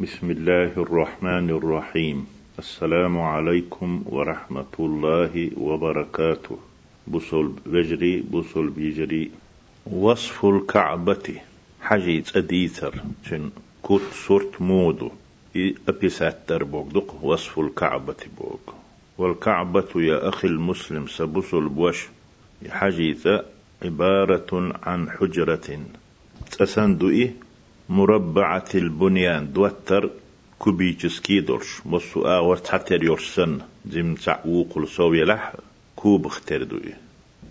بسم الله الرحمن الرحيم السلام عليكم ورحمة الله وبركاته بصل بجري بصل بيجري وصف الكعبة حجيت أديثر شن كوت صورت مودو أبيسات دربوك دق وصف الكعبة بوك والكعبة يا أخي المسلم سبصل بوش حجيت عبارة عن حجرة تسندئي مربعة البنيان دوتر كوبيتش كيدورش. مصو آور تحتر يورسن. زم تعوق سوي لح كوب اختر دوئي.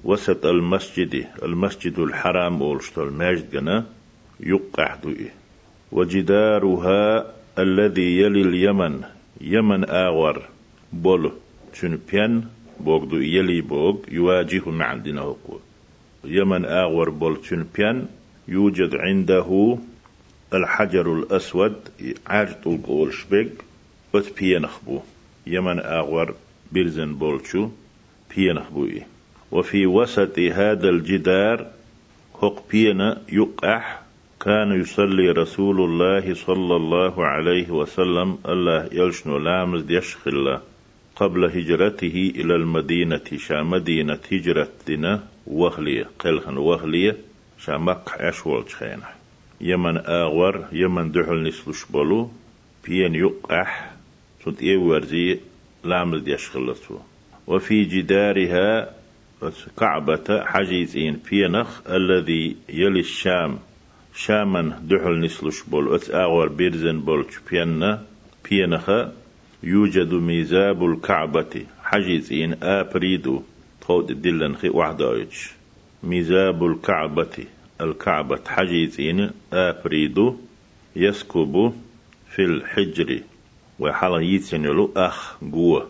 وسط المسجد المسجد الحرام أولشتو الماجد جنا يقع دوئي. وجدارها الذي يلي اليمن. يمن آور بول شنو بيان بوغ دو يلي بوغ يواجه مع عندنا يمن آور بول شنو بيان يوجد عنده الحجر الأسود عاج طول شبك وت بينخبو يمن آور بيرزن بولشو بينخبو وفي وسط هذا الجدار هق بينا يقح كان يصلي رسول الله صلى الله عليه وسلم الله يلشنو لامز ديشخ الله قبل هجرته إلى المدينة شا مدينة هجرتنا وهلية قلخن وهلية شا مقع أشوال خينه. يمن آغور يمن دحل نسلش بلو بين يقح سنت إيه ورزي لامل ديشخلتو وفي جدارها كعبة حجيزين بينخ الذي يلي الشام شاما دحل نسلش بول أت آغور بيرزن بول بينا بينخ يوجد ميزاب الكعبة حجيزين آبريدو. تود دلن خي وحدايج. ميزاب الكعبة. الكعبة حجيزين آبريدو يسكب في الحجر. وحالا يتسنلو أخ جوا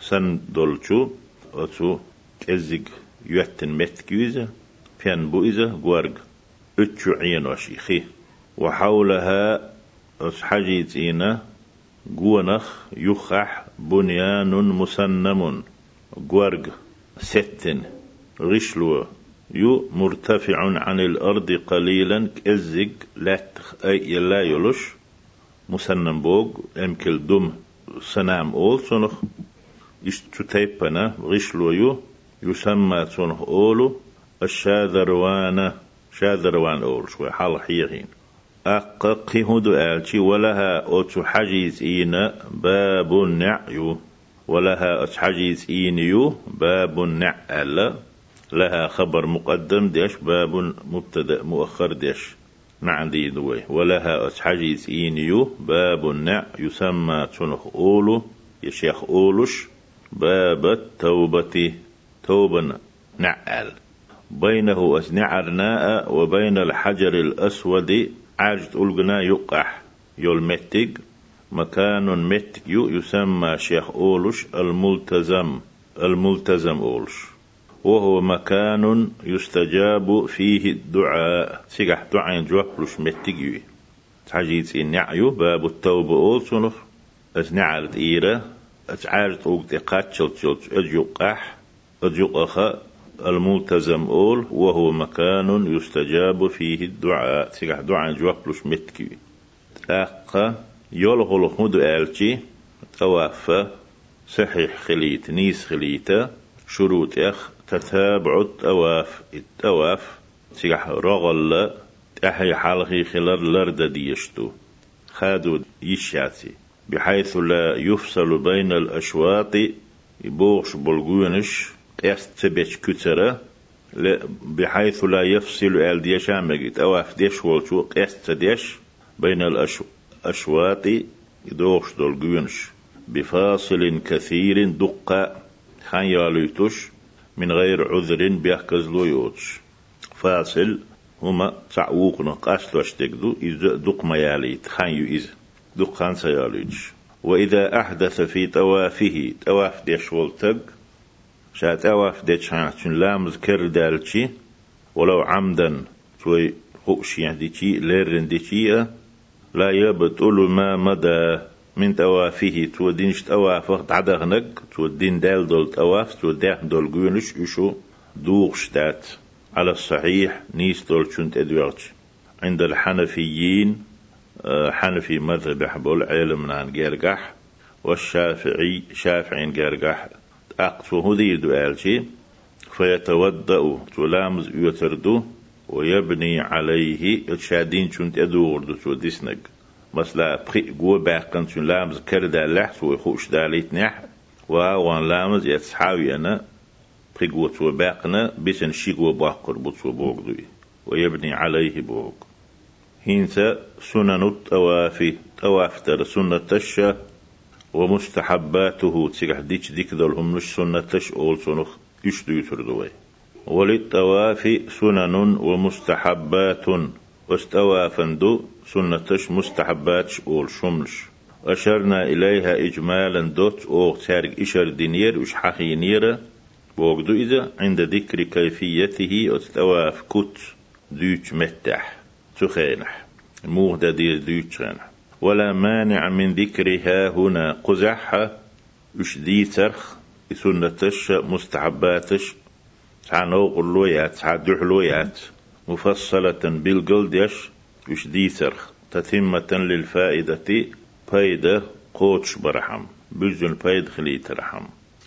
سن دولشو أتو كزيج يوتن متكيزة بيان بويزة جوارج أتشو عين وشيخي. وحولها حجيزين جونخ يخح بنيان مسنم. جوارج ستن. غشلو يو مرتفع عن الأرض قليلا لاتخ أي يلا يلش مسنن بوغ امكل دم سنام أول سنخ يشتو تيبنا غشلو يو يسمى سنخ أولو الشاذروان شاذروان أول شوي حال حيغين أققي هدو آلتي ولها حجيز إينا باب نعيو ولها أوتو حجيز إينيو باب نعال لها خبر مقدم ديش باب مبتدأ مؤخر ديش. نعدي دوي. ولها حجيز إينيو باب النع يسمى تنخ أولو يشيخ أولوش باب التوبة توبة نعال. بينه أسنعرناء وبين الحجر الأسود عاجت ألقنا يقح يلمتق مكان متك يسمى شيخ أولوش الملتزم الملتزم أولوش. وهو مكان يستجاب فيه الدعاء. سيقح دعاء جوحلش متجيوي تحجيت النعيو. باب التوبة أول سنخ أسنعرت إيرة أتعارت أوقت قاتشل تشلت أجيقح أجيقخ الملتزم أول. وهو مكان يستجاب فيه الدعاء. سيقح دعاء جوحلش متجيوي أقا يولغل خدو آلتي توافى صحيح خليت. نيس خليته شروط أخ. تتابع التواف التواف سيح رغل تحي حلقي خلال لرد ديشتو. خادو يشاتي. بحيث لا يفصل بين الأشواط يبوغش بلغونش تبش كترة بحيث لا يفصل أل ديش عمجت أواف ديش والشو قست ديش بين الأشواط يدوغش دولغونش بفاصل كثير دقة خان يالوتش من غير عذر بيحكز لو يوتش. فاصل هما تعوقنا قاسلوش تقدو إذا دق ما ياليت. خان يؤذ دق خان سياليتش. وإذا أحدث في توافه تواف ديش ولتق شا تواف ديش هاتشن لامز كر دالشي ولو عمدا توي خوش يعني ديشي لا يبطل ما مدى. من توافه تو دينش توافه تعدغنك تو دين دال دول تواف تو داخ دول جونش يشو دوغشتات على الصحيح نيس دول شنت ادوارج عند الحنفيين آه، حنفي مذهب حبول علم نان جرجح والشافعي شافعي جرجح أقصه ذي دؤالشي فيتودأ تلامز يتردو ويبني عليه الشادين شنت أدور دو شو ديسنق مثلا بخي قوة باقن شن لامز كردا لحس ويخوش داليت نح وان لامز يتسحاوي أنا بخي قوة شو باقنا بيسن شي قوة باقر بوتشو بوغدوي ويبني عليه بوغ هينسا سنن التوافي تواف تر سنة تشا ومستحباته تسيح ديش ديك دولهم نش سنة تش أول سنخ يشدو يتردوي وللطواف سنن ومستحبات واستوافندو سنتش مستحبات أول شملش. أشرنا إليها إجمالا دوت أو تارك إشر دينير وش حقينير بوغدو إذا عند ذكر كيفيته أتواف كت دوش متح تخينح. موغدا دير دوش ولا مانع من ذكرها هنا قزحها وش دي ترخ سنتش مستحباتش. تعنو قلويات تعدحلويات مفصلة بالقلدش وش دي ترخ تتمة للفائدة فايدة قوتش برحم بجن فايد خلي ترحم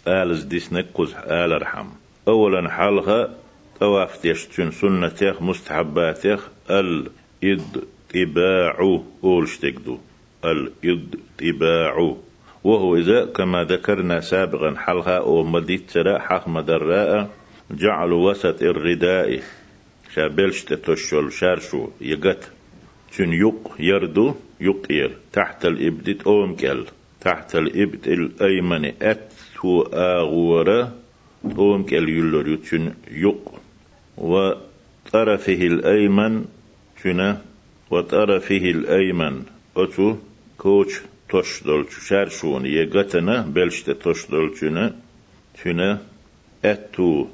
آلز ديس نقز آل رحم. أولا حالها طواف تيشتن سنة مستحباتيخ الإدباع أولش تقدو الإدباع وهو إذا كما ذكرنا سابقا حلها أو مديت ترى حق مدراء جعلوا وسط الرداء. شابلش تتشل شارشو يقت. تن يق يردو يقير تحت الإبدت أومكل تحت الإبت الأيمن أت تو آغورة أومكل يلور تن يق. وطرفه الأيمن تنا وطرفه الأيمن. أتو كوش توش دولچ شارشون يغتنا بلشت توش دولچنا تنا أتو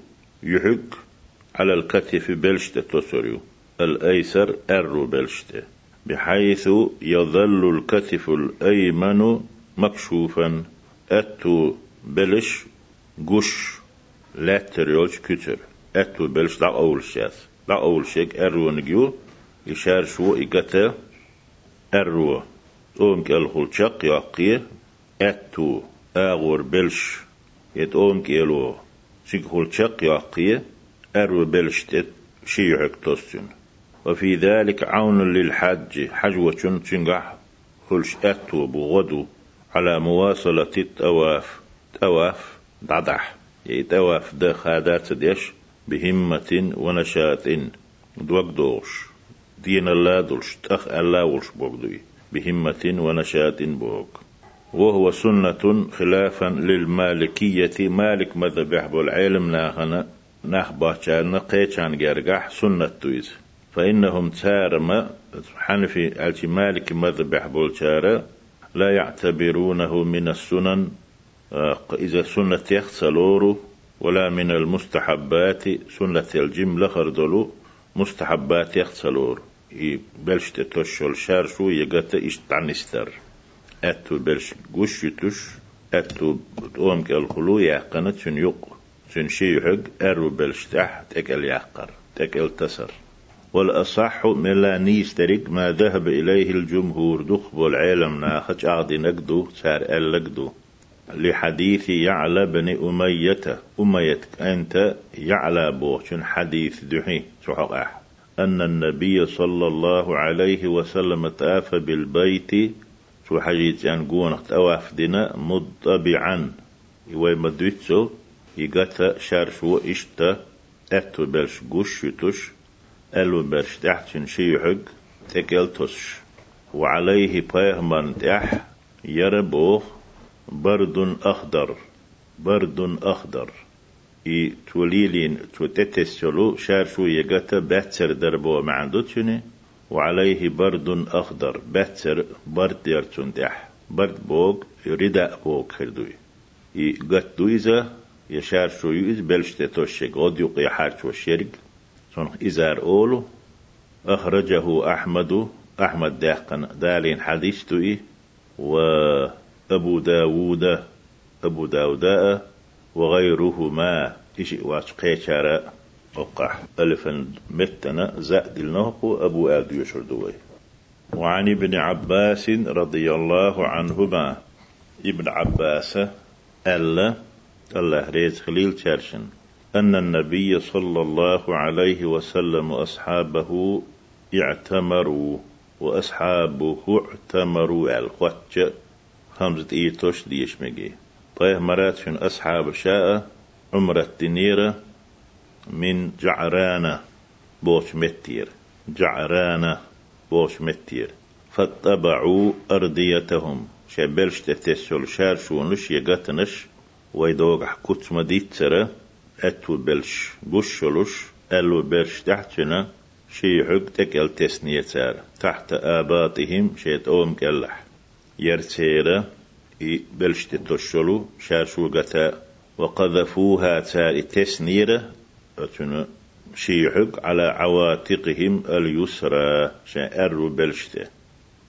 يحق. على الكتف بلشت توسريو الأيسر أرو بلشت بحيث يظل الكتف الأيمن مكشوفا. أتو بلش قش لا تريوش كتر. أتو بلش لا أول شيء لا أول شيء أرو نجيو يشار شو إيقتا أرو. أوم كالخل شق يقي أتو أغور بلش. يت أوم كيلو شيخول شق يقي أرو بلش تت شيعك توستن وفي ذلك عون للحج حجوة تنجح خلش أتو بغدو على مواصلة التواف تواف دعدح يتواف ده خادات ديش بهمة ونشاط دوك دوش. دين الله دولش تخ الله ولش بوغدوي بهمة ونشاط بوغ وهو سنة خلافا للمالكية مالك مذبح بالعلم ناخنا ناخ باچان قيچان جرجح سنة تويز فإنهم تارما حنفي التي مالك مذبح بالشارة لا يعتبرونه من السنن إذا سنة يخسلور ولا من المستحبات سنة الجملة خردلو مستحبات يخسلور بلش تتوشل شارشو يغتا اشتعنستر اتو بلش قش يتوش اتو تقوم كالخلو يحقنا تن يق تن شي حق أرو بلش تحت تكل يحقر تكل تسر. والأصح من لا نيسترق ما ذهب إليه الجمهور دخب العالم ناخج أعضي نقدو سار ألقدو لحديث يعلى بن أمية أمية أنت يعلى بوشن حديث دحي سحق أن النبي صلى الله عليه وسلم تاف بالبيت حجيت أن قون تواف دنا مضطبعا. يوي يقتا شارشو إشتا أتو بلش قش يتوش ألو بلش تحت شيحق تكلتوش وعليه بيهمن تح يربوخ برد أخضر برد أخضر i توليلين تتسلو شارشو يغتا باتسر دربو معندوتشني وعليه برد أخضر باتسر برد يرتون دح برد بوغ رداء بوغ خردوي i قد دويزا يشار شو يز بلشت توشيك غد يقي حارش وشيرك صنخ إزار أولو. أخرجه أحمد أحمد داقن دالين حديث توي وأبو داوود. أبو داود وغيرهما إشي واش قيشارة أقع ألفا متنا زائد النهق أبو آدو يشردوي وعن ابن عباس رضي الله عنهما. ابن عباس. ألا الله ريز خليل شرشن أن النبي صلى الله عليه وسلم وأصحابه اعتمروا وأصحابه اعتمروا القوتش خمسة إيتوش ديش مجي طيب مرات شن أصحاب شاء عمرة دنيرة من جعرانة بوش متير. جعرانة بوش متير. فاتبعوا أرضيتهم. شبلش تتسل شار شونش يقتنش ويدوغ حكوت مديت أتو بلش بوشلوش ألو بلش تحتنا شي حق تكال تسنية سار تحت آباتهم شيت أوم كالح يرتيرا بلش تتوشلو شاشو قتا وقذفوها تار تسنيرة أتنا شيحق على عواتقهم اليسرى شعر بلشته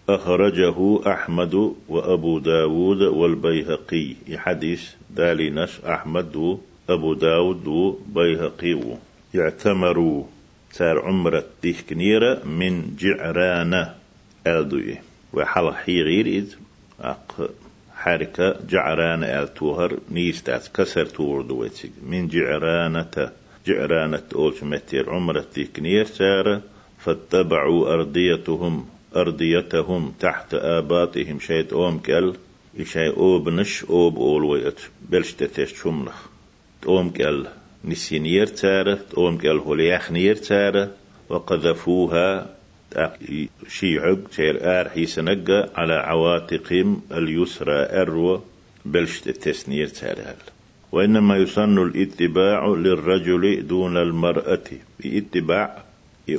أخرجه أحمد وأبو داود والبيهقي. حديث دالينش أحمد وأبو داود وبيهقي يعتمروا تار عمرة كنيرة من جعرانة ألدوي وحل حيغير إذ أق حركة جعرانة ألتوهر نيستات كسر تور من جعرانة جعرانة أولش متير عمرة كنير تار فاتبعوا أرضيتهم أرضيتهم تحت آباتهم. شيء أوم كأل إشاي أوب نش أوب أول ويت بلش تتش شملخ أوم كأل نسينير تارة أوم كأل هولياخ نير تارة. وقذفوها شيعب تير آر حيسنقى على عواتقهم اليسرى أرو بلش تتسنير تارة. وإنما يسن الاتباع للرجل دون المرأة. باتباع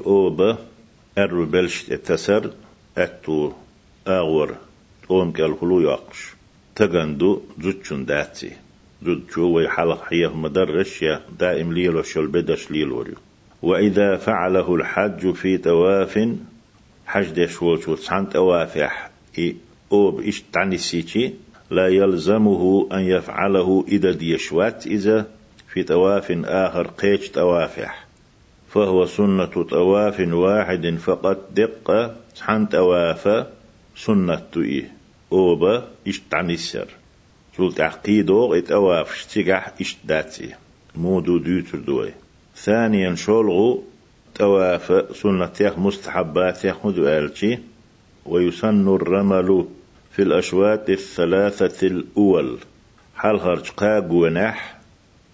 إوبة أرو بلش تسر أتو أغور أوم كال هلو يقش تغندو زوتشون داتي زوتشو ويحلق حيه مدرش يا دائم ليلو شل بدش ليلو وإذا فعله الحج في تواف حج ديش ووشو تسعن توافح إي أوب إش تعني سيتي لا يلزمه أن يفعله إذا ديشوات إذا في تواف آخر قيش توافح فهو سنة طواف واحد فقط. دقة حن توافا سنة إيه أوبا إشتعني السر. شول تعقيدو إتواف اشتقح إشتداتي. مودو ديوتر دوي. ثانيا شولغو تواف سنة مستحبات يخ مدوالتي. ويسن الرمل في الأشواط الثلاثة الأول. حال خرج قاق ونح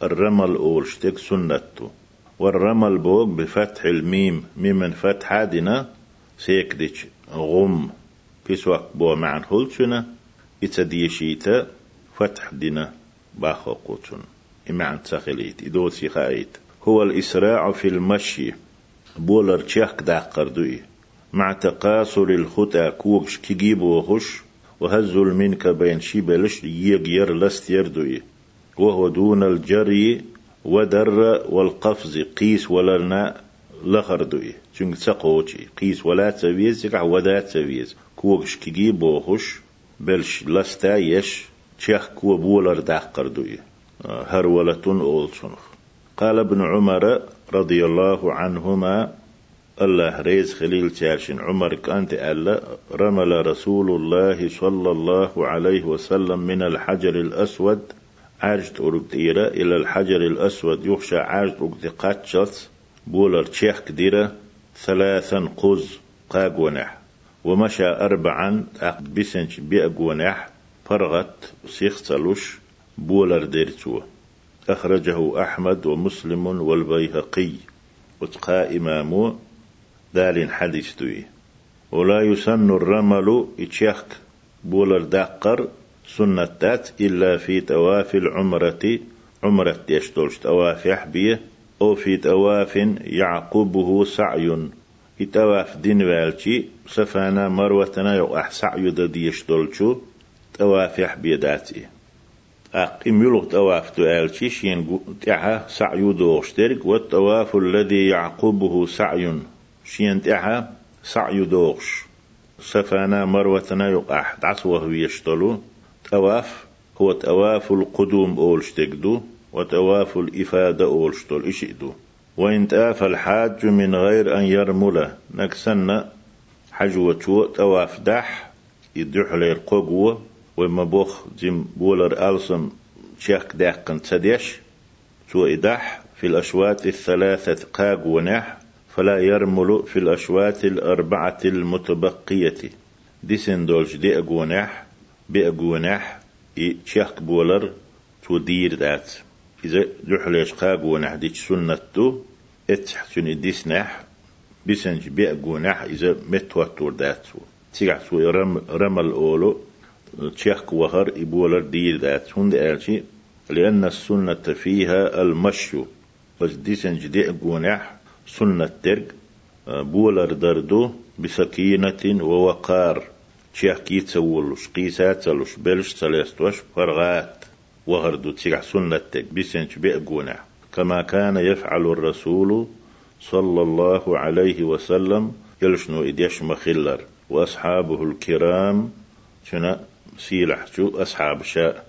الرمل أول شتك سنته والرمل بوق بفتح الميم ممن فتح دينا سيكدش غم بيسوك بو معن هلتنا إتديشيتا فتح دينا باخو قوتن إمعن تخليت إدو سيخايت. هو الإسراع في المشي بولر تشيخ داقر دوي مع تقاصر الخطى كوكش كيجيبو وخش وهزل منك بين شيبلش يغير لست يردوي. وهو دون الجري ودر والقفز قيس ولرنا لخردوي چونك تقوشي قيس ولا تسويز يقع ودا تسويز. كوكش كيجي بوخش بلش لستا يش تشيخ كو بولر داقردوي هر ولتون أولسنخ قال ابن عمر رضي الله عنهما الله ريز خليل تاشن عمر كانت ألا رمل رسول الله صلى الله عليه وسلم من الحجر الأسود عاجت أرقديرة إلى الحجر الأسود يخشى عاجت أرقدي قاتشلت بولر تشيخ كديرة ثلاثا قز قاق ونح ومشى أربعا بسنش بيأق ونح فرغت سيختلوش بولر ديرتو أخرجه أحمد ومسلم والبيهقي. وتقى إمامو دال حديث دوي ولا يسن الرمل إتشيخ بولر داقر. سنتات إلا في تواف العمرة عمرة يشتولش تواف يحبيه أو في تواف يعقبه سعي. يتواف دين والشي سفانا مروتنا يقع سعي ددي يشتولشو تواف يحبيه داتي. أقيم يلغ تواف تؤالشي شين تعها سعي دوغشترك والتواف الذي يعقبه سعي. شين تعها سعي دوغش. سفانا مروتنا يقع تعصوه يشتلو تواف هو تواف القدوم أولشتكدو وتواف الإفادة أولشتول إشئدو وإن تاف الحاج من غير أن يرمل نكسن حجوة تواف دح يدح لير قوة وما بوخ جيم بولر ألسم شيخ داقن تديش تو إدح في الأشواط الثلاثة قاق ونح فلا يرمل في الأشواط الأربعة المتبقية. ديسن دولش دي أقونح بأقونح شيخ بولر تو دير دات إذا دحليش قاق ونح ديش سنتو اتحسن ديسنح بسنج بأقونح إذا متوتر داتو تيغع سو رم رمل أولو تشيخ وهر إبولر دير دات هند آلشي لأن السنة فيها المشي بس ديسن جدي أقونح سنة ترك بولر دردو بسكينة ووقار. تشيخ كي تسولوش قيسات تسولوش بلش تلستوش فرغات. وهردو تيغع سنة ترك بسن جدي أقونح كما كان يفعل الرسول صلى الله عليه وسلم يلشنو إديش مخلر وأصحابه الكرام شنا سيلح شو أصحاب شاء.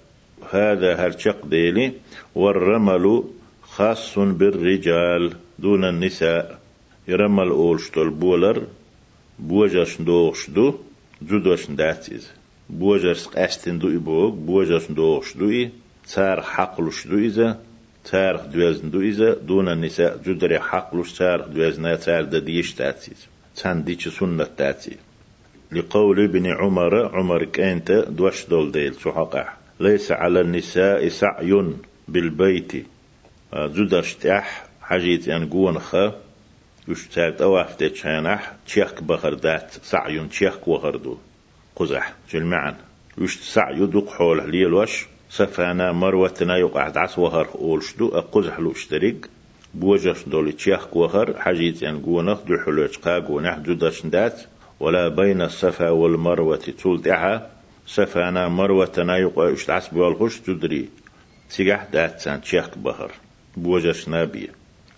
هذا هرشق ديلي والرمل خاص بالرجال دون النساء. يرمل أولشتول بولر بوجش دوغشدو جدوش داتيز بوجش قاستن دو إبوغ بوجش دوغشدو إي تار حقلش دو إذا تار دوزن دو إذا دون النساء جدري حقلش تار دوزن تار دديش داتيز تان ديش سنة داتيز لقول ابن عمر عمر كانت دوش دول ديل سحقع ليس على النساء سعي بالبيت زدرش تح حاجيت يعني قوان خا يشتاق أواف تشانح تشيخ بخر دات سعي تشيخ وغردو قزح جل يشت سعي دوق حول ليلوش سفانا مروتنا يقع دعس وهر أولشدو أقزح لو اشتريق بوجش دول تشيخ وهر حاجيت يعني قوانخ دو حلوش قاق ونح جدرش دات ولا بين الصفا والمروة تولدعها صفانا مروة نايق اشتعس بوالغش تدري سيقح دات سان شيخ بهر بوجش نابي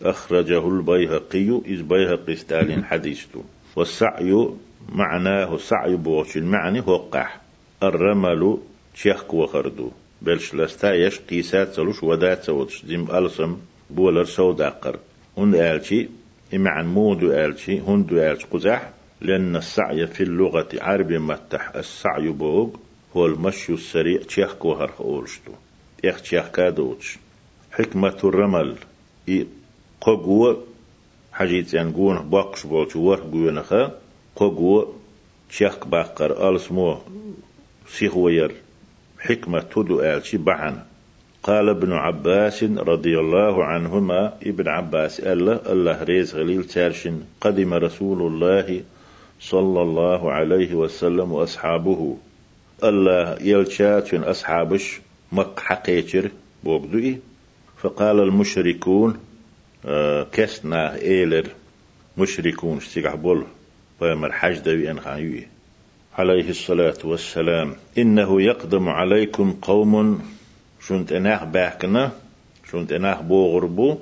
أخرجه البيهقي إذ بيهقي ستالين حديثته. والسعي معناه سعي بوش المعني هو قح الرمل شيخ وخردو. بلش لستايش قيسات سلوش ودات سوتش. زم ألسم بولر سوداقر هند آلشي إمعن مودو آلشي هندو آلش قزح. لأن السعي في اللغة عربي متح. السعي بوغ هو المشي السريع تشيخ كوهر أولشتو تيخ تشيخ كادوتش. حكمة الرمل. إي قوة حاجيت ينقون باقش بولش ور قوينخا قوة تشيخ باقر ألسمو سيخوير حكمة تدو آلشي بعن قال ابن عباس رضي الله عنهما ابن عباس الله الله ريز غليل تارشن قدم رسول الله صلى الله عليه وسلم وأصحابه الله يلشاتن أصحابش مك حقيتر بوغدوئي فقال المشركون كسنا إيلر مشركون استيقع بول ويمر حج دوي أنخايوي عليه الصلاة والسلام. إنه يقدم عليكم قوم شنت أناخ باكنا شنت أناخ بوغربو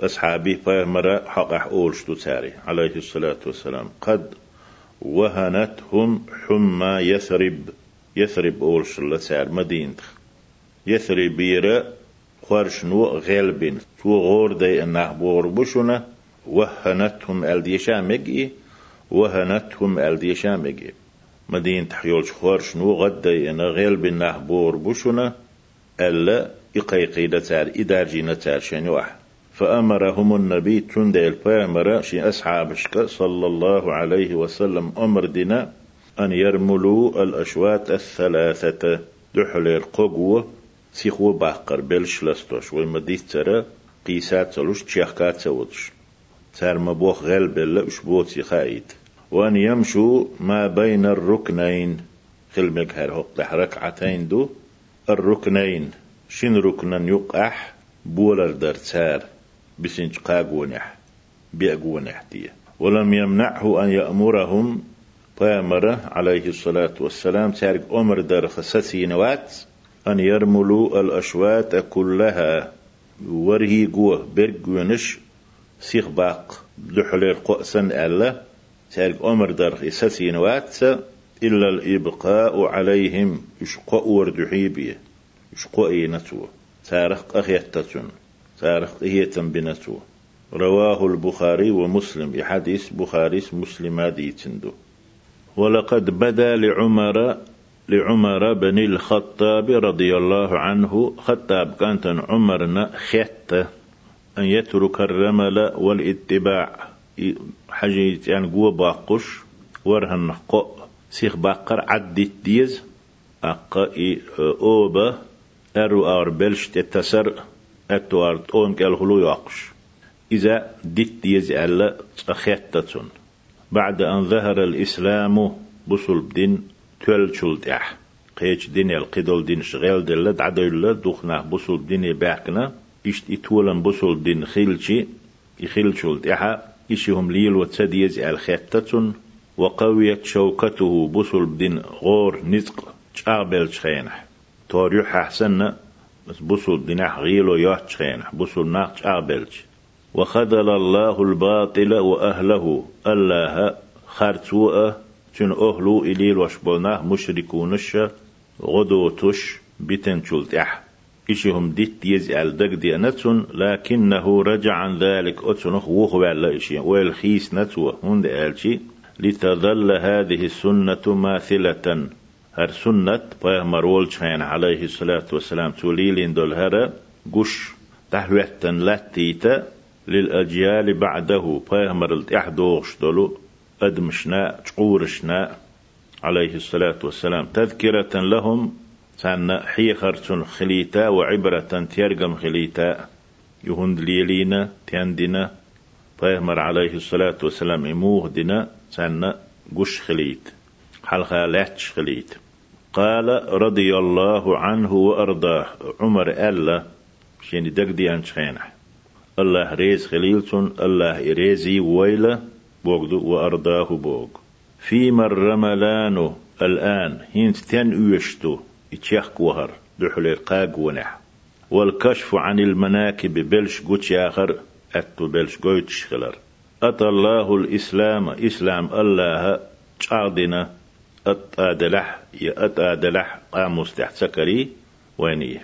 أصحابي فيمر حقح أول شتو تاري. عليه الصلاة والسلام. قد وهنتهم حمى يثرب يثرب أول شلة سار مدينة. يثرب بيرا خرشنو غلبين تو غور دي انه بور بشنا وهنتهم الديشامجي وهنتهم الديشامجي مدينة حيولش خرشنو غدي ان غلبين نه بور بشنا ألا إقيقي دتار إدارجي نتار شنوح فأمرهم النبي تند البامر شي أصحابشك صلى الله عليه وسلم أمر دنا أن يرملوا الأشواط الثلاثة. دحل القوة سيخو باقر بلش لستوش ومديت ترى قيسات سلوش تشيخكات سوتش تار مبوخ غلب اللي أشبوتي خايد وأن يمشوا ما بين الركنين خلمك هر ركعتين دو الركنين شن ركنا يقح بولر در تار بسنج قاقونح بيقونح دي ولم يمنعه أن يأمرهم بامر عليه الصلاة والسلام تارك أمر در خسسينوات أن يرملوا الأشوات كلها. ورهي قوة برقونش سيخ باق دحلير قؤسن ألا. تارك أمر در خسسينوات إلا الإبقاء عليهم يشقوا وردحيبية يشقوا إينتو تارخ أخيتتون. تاريخ هي تنبنته رواه البخاري ومسلم. حديث بخاري مسلم دي تندو ولقد بدا لعمر لعمر بن الخطاب رضي الله عنه. خطاب كانت عمرنا خيت أن يترك الرمل والاتباع. حاجة يعني قوة باقش ورهن قو سيخ باقر عدت ديز. أقا أوبا. أرو أور بلش تتسر أتوار تون كالهلو يقش إذا ديت ديز ألا أخيتتون بعد أن ظهر الإسلام بصل بدين تول أح قيش دين القدول دين شغال دلة دعدل دخنا بصل دين باقنا إشت إتولن بصل دين خيلشي يخيل أحا إشهم ليل وتسديز الخيتتون وقويت شوكته بصل بدين غور نزق شابل شخينح توريح أحسن بصل دينح غيلو يوح شخينح بصل ناق شابلش وخذل الله الباطل وأهله الله خرتوء تن أهلو إليل وشبلنا مشركونش غدوتش بتن شلتح إشهم ديت يزعل دق دي نتن لكنه رجع عن ذلك أتنخ وخو على إشي والخيس نتوه هند آلشي لتظل هذه السنة ماثلة. هر سنة بيغمر ولشين عليه الصلاة والسلام توليلين دول هرا قش تحويتن لاتيتا للأجيال بعده بيغمر التحدوغش دولو أدمشنا تقورشنا عليه الصلاة والسلام. تذكرة لهم سنة حيخر خليتا وعبرة تيرقم خليتا. يهند ليلينا تيندنا بيغمر عليه الصلاة والسلام إموه دنا سنة قش خليت حلقة لاتش خليت. قال رضي الله عنه وأرضاه عمر ألا شيني دق دي أنشخينح الله ريز خليلتون الله إريزي ويلة بوغدو وأرضاه بوغ. فيما الرملان الآن هينت تن أيشتو اتشاخ وهر دحل قاق ونح. والكشف عن المناكب بلش قوتش آخر أتو بلش قوتش خلر أتى الله الإسلام إسلام الله تعدنا أتآدلح يا أتآدلح قاموس تحت سكري ويني.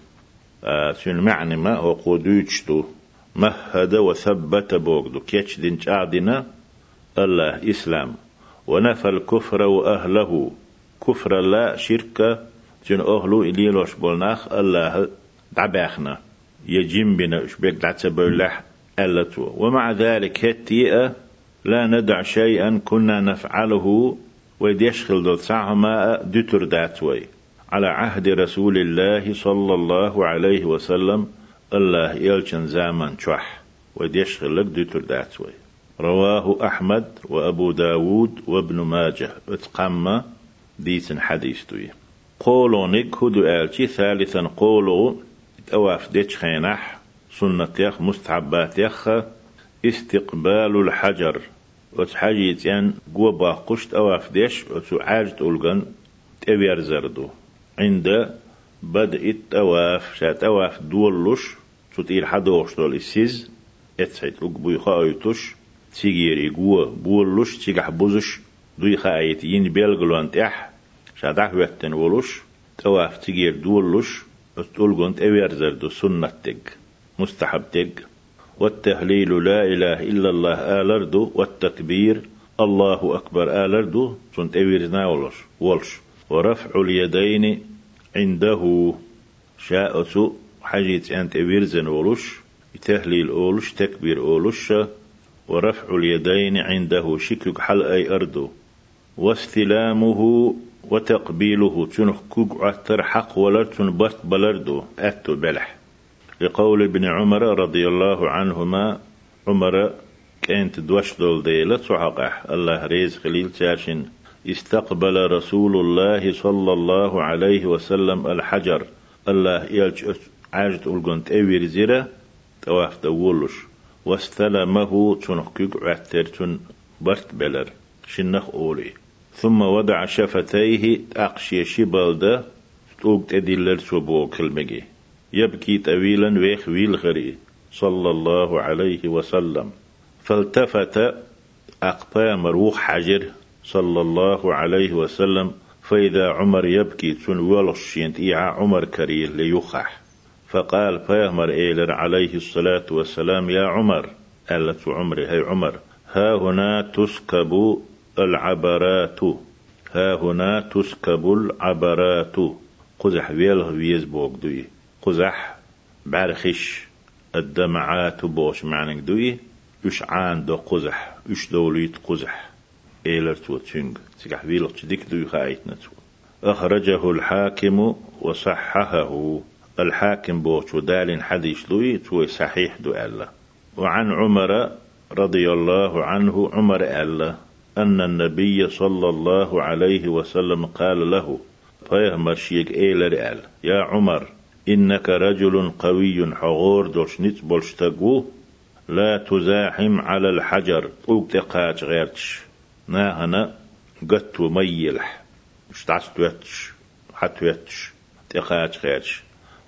آه سن معنى ما هو قدوشتو مهد وثبت بوغدو. كيتش دين تعدنا الله إسلام ونفى الكفر وأهله. كفر لا شركة جن أهلو إليلوش بولناخ. الله دعباخنا يجيم بنا شبيك دعتبولح ألتو. ومع ذلك هتيئة لا ندع شيئا كنا نفعله. ويديشخل دول ساعة دتر داتوي. على عهد رسول الله صلى الله عليه وسلم الله يلشن زامن شح ويديشخل لك دتر داتوي. رواه أحمد وأبو داود وابن ماجه. اتقام ديسن حديث توي قولوا نك هدو آلتي ثالثا قولوا أواف ديتش خينح. سنة يخ مستحبات يخ. استقبال الحجر. وتحاجيت يعني قوة باقشت أواف ديش. وتعاجت أولغن تبير زردو. عند بدء التواف. شات أواف دولش تطير حدوش دول السيز اتسعيد أقبوي خايتوش تيجيري قوة بولش تيجح بوزش دوي خايت ين بيلغلوان تح شادح وقتن ولش تواف تيجير دولش أستولغن تبير زردو سنة تج مستحب تج والتهليل لا إله إلا الله آلردو والتكبير الله أكبر آلردو سنت أويرنا ولش ولش ورفع اليدين عنده شاءت حاجة أنت أويرزن ولش تهليل أولش تكبير أولش ورفع اليدين عنده شكك حل أي أردو واستلامه وتقبيله تنخ كوك أتر حق ولر بست بلردو أتو بلح. لقول ابن عمر رضي الله عنهما عمر كانت دوش دول ديلة صحقح الله ريز خليل تاشن. استقبل رسول الله صلى الله عليه وسلم الحجر. الله يلج عاجت ألقنت أوير زيرة تواف دولش واستلمه تنحكك عتر تن برت بلر. شنخ أولي. ثم وضع شفتيه أقشي شبالده توقت أدلل سبو كلمجي. يبكي طويلا ويخ ويل غري. صلى الله عليه وسلم. فالتفت أقطى مروح حجر. صلى الله عليه وسلم. فإذا عمر يبكي تن ولش إيعا عمر كريه ليخح فقال فيهمر إيلر عليه الصلاة والسلام يا عمر. ألت عمري هي عمر ها هنا تسكب العبرات ها هنا تسكب العبرات. قزح ويله ويز بوك دوي. قزح بعرخش الدمعات بوش معنى دوي. عان دو قزح يش دوليت قزح. إيلر تو تشنج تسكح ويله تديك دوي خايتنا تو. أخرجه الحاكم وصححه. الحاكم بوش ودال حديث لوي تو صحيح دو ألا. وعن عمر رضي الله عنه عمر ألا أن النبي صلى الله عليه وسلم قال له فيهمر شيك إيلر أل يا عمر إنك رجل قوي حغور دوش نتبولش تقو لا تزاحم على الحجر طوق تقاج غيرتش ناهنا قد ميلح مش تعستوتش حتوتش تقاج غيرتش.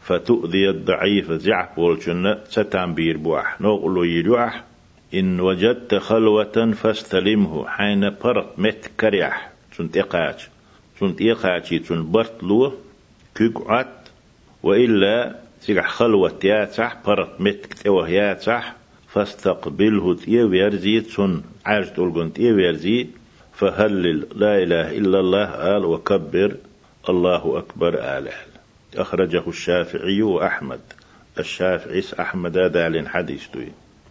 فتؤذي الضعيف زعف والجنة ستنبير بواح نقول يجوح إن وجدت خلوة فاستلمه حين برت مت كريح. تنت إقاج تنت إقاجي تنت برت لو كيقعد وإلا سيح خلوة ياتح برت مت كتوه ياتح. فاستقبله تيويرزي تن عاج تلقن تيويرزي فهلل لا إله إلا الله قال وكبر. الله أكبر آله أخرجه الشافعي وأحمد. الشافعي أحمد دال حديث دوي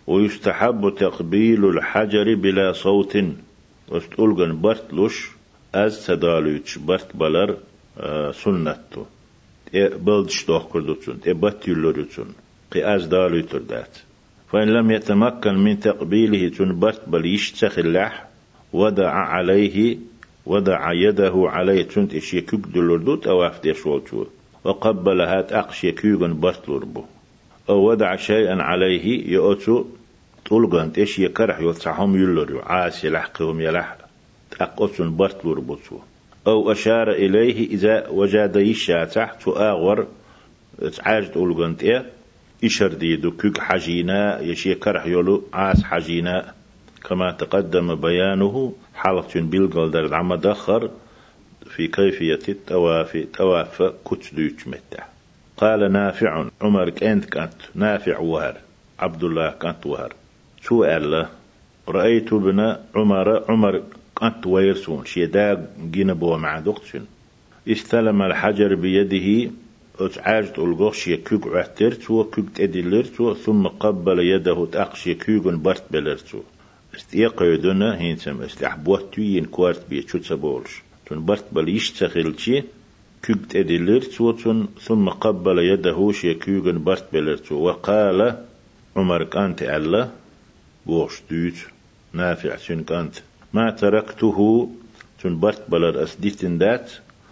ويستحب تقبيل الحجر بلا صوت. وستقولغن برتلوش أز سدالوش برت بلر آه سنتو e بلدش دوخ كردوتون بات يلوريتون قي أز دالو دات. فإن لم يتمكن من تقبيله تن برت بل يشتخ اللح ودع عليه ودع يده عليه تنت إشي كوك دلوردوت أو أفتيش والتو وقبل هات أقشي كيوغن برتلوربو أو ودع شيئا عليه يؤتو طولغان تيش يكرح يوتسعهم يلوريو عاس يلحقهم يلح برتلور بوتو أو أشار إليه إذا وجد يشاتح تؤاغر تعاج طولغان تيه. إشر ديدو كوك حجينا يشي كرح يولو عاس حجينا كما تقدم بيانه حلقة بالقل در عما دخر في كيفية التوافي تواف كتدوش متى قال نافع عمر كأنت كانت نافع وهر عبد الله كانت وهر. شو قال رأيت ابن عمر عمر كانت ويرسون شيدا جينا بو مع دقشن استلم الحجر بيده اتعاج تلقوش يكوك عتر تو كوك تدلر تو ثم قبل يده تأقش يكوك برت بلر تو استيقيدنا هينسم استحبوت تيين كوارت بيتشو تسبولش. تون برت بل يشتغلشي كوك تدلر تو ثم قبل يده شيكوك برت بلر تو وقال عمر كانت الله بوش دوت نافع سن كانت. ما تركته تن برت بلد أسديتن دات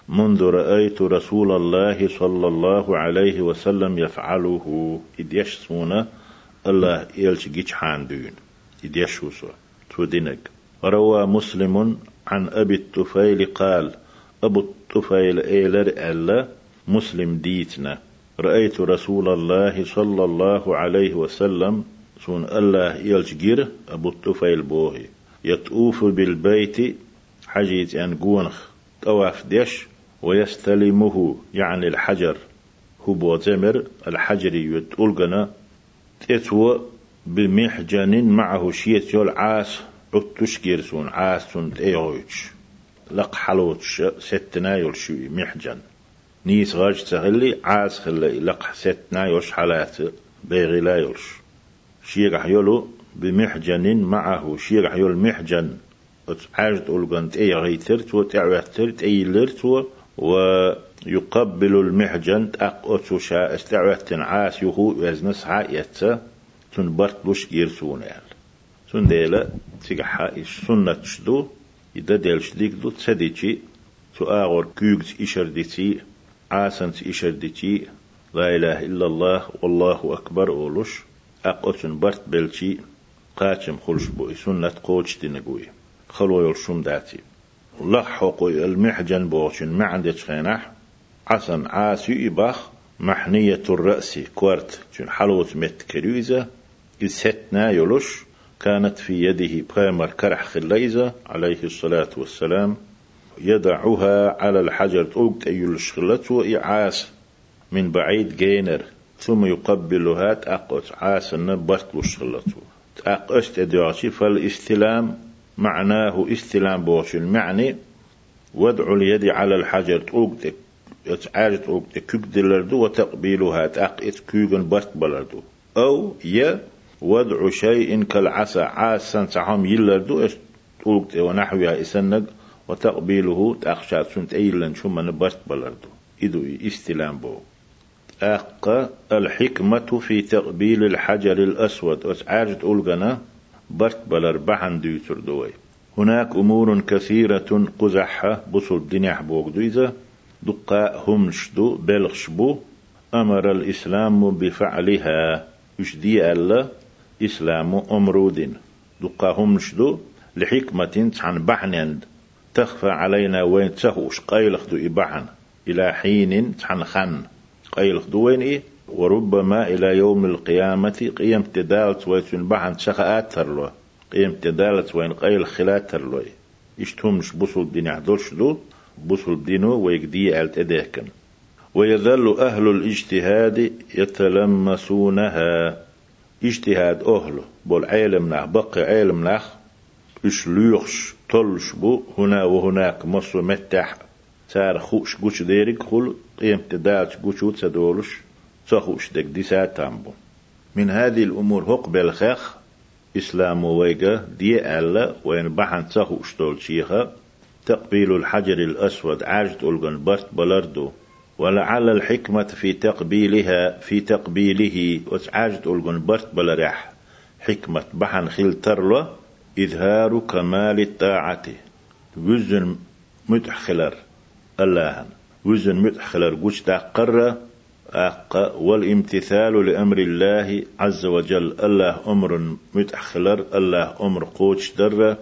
منذ رأيت رسول الله صلى الله عليه وسلم يفعله. إذ يشسونا الله يلش جيش حاندون. إذ يشوسو تودينك روى مسلم عن أبي الطفيل قال أبو الطفيل إيلر ألا مسلم ديتنا. رأيت رسول الله صلى الله عليه وسلم سون الله يلجير أبو الطفيل بوهي. يطوف بالبيت حجيت أن قونخ طواف ديش ويستلمه يعني الحجر. هو بوزمر الحجر يتولغنا تتو بمحجن معه شيت يول عاس. عطش جيرسون عاس سون ايغوش لق حلوتش ستنا يول شوي محجن نيس غاج تغلي عاس خلي لق ستنا يوش حالات بيغي لا يولش. شيرح يولو بمحجن معه شيرح يول محجن عاجت أولغنت أي غيترت وتعوثرت أي لرت ويقبل المحجن أقوتو شاء استعوثت عاس يهو وزنس عايتا تنبرت لوش يرسون يعني تن ديلا تيجا إيش سنة شدو إذا ديل شديك دو تسديتي تو آغور كيوغز إشردتي عاسنت إشردتي لا إله إلا الله والله أكبر أولوش أقوتن برت بلشي قاتم خلش بوي سنة قوش دينقوي خلو يلشم داتي. لحقو المحجن بوشن ما عندك خينح عسن عاسي إباخ محنية الرأس كوارت جن حلوت مت كريزة إستنا يلش كانت في يده بغامر كرح خليزة عليه الصلاة والسلام يدعها على الحجر توقت أيول الشغلت وإعاس من بعيد جينر ثم يقبلها تأقوت عاسن برتلوش خلطو تأقوت أدعشي فالاستلام معناه استلام بوش المعني. وضع اليد على الحجر تؤقدك عاجة تؤقدك كوك دلردو وتقبيلها تأقئت كوغن بست بلردو. أو يا وضع شيء كالعسى. عاسا تعهم يلردو تؤقد ونحوها إسنق وتقبيله تأخشى سنت أيلن شو من بست بلردو. إدو استلام بو. أق الحكمة في تقبيل الحجر الأسود. أسعارة أولغنا برت بلر بحن ديوتر دوي هناك أمور كثيرة قزحة بصل الدنيا بوغدو إذا دقاء همشدو بلغشبو أمر الإسلام بفعلها. يشدي ألا؟ إسلام أمرود دقاء همشدو لحكمة عن بحن تخفى علينا وين تسهوش قيلخ دو إبحن إلى حين عن خن. قيل دوين إيه؟ وربما إلى يوم القيامة قيم تدالت ويتون بحن شخاءات ترلو قيم تدالت وين قيل خلات ترلو اشتهمش بصل الدين عدلش دو بصل الدينو ويقدي ألت إديكن ويظل أهل الاجتهاد يتلمسونها. اجتهاد أهله بول علم نخ بقي علم نخ إش ليخش طلش بو هنا وهناك مصر متح سار خوش قوش ديرك خل قيم تدالش قوشوت سدولش صخوش دك دي تامبو من هذه الأمور هق بالخخ إسلام ويجا دي ألا وين بحن صخوش دول شيخا. تقبيل الحجر الأسود عاجت ألغن برت بلردو. ولعل الحكمة في تقبيلها في تقبيله. وعاجت ألغن برت بلرح حكمة بحن خلترلو إظهار كمال الطاعة. وزن متحخلر الله وزن متحخلر قوش تقر أق والامتثال لأمر الله عز وجل. الله أمر متأخلر الله أمر قوش در.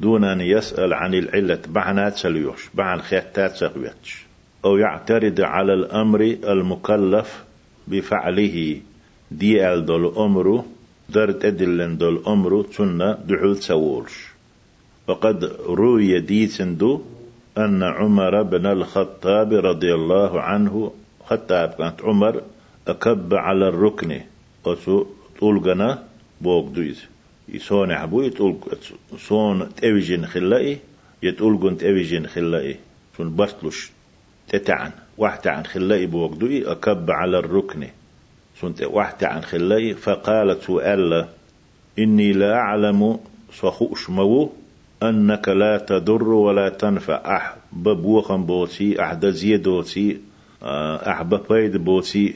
دون أن يسأل عن العلة بعنات سليوش. بعن خياتات سغويتش. أو يعترض على الأمر المكلف بفعله. دي دول أمره درت أدلن دول أمره تنا دحول سوولش وقد روي ديسندو أن عمر بن الخطاب رضي الله عنه خطاب كانت عمر أكب على الركن. وسو طولقنا بوك دويز. يسون عبو يتقول صون تأويجين خلائي يتقول تأويجين خلائي. سون برتلوش تتعن. واحد عن خلائي بوك دوي أكب على الركن. سون واحد عن خلائي فقالت سؤال إني لا أعلم صخوش مو أنك لا تضر ولا تنفع. أح ببوخم بوتي أحد زيدوتي آه، أحب بيد بوتي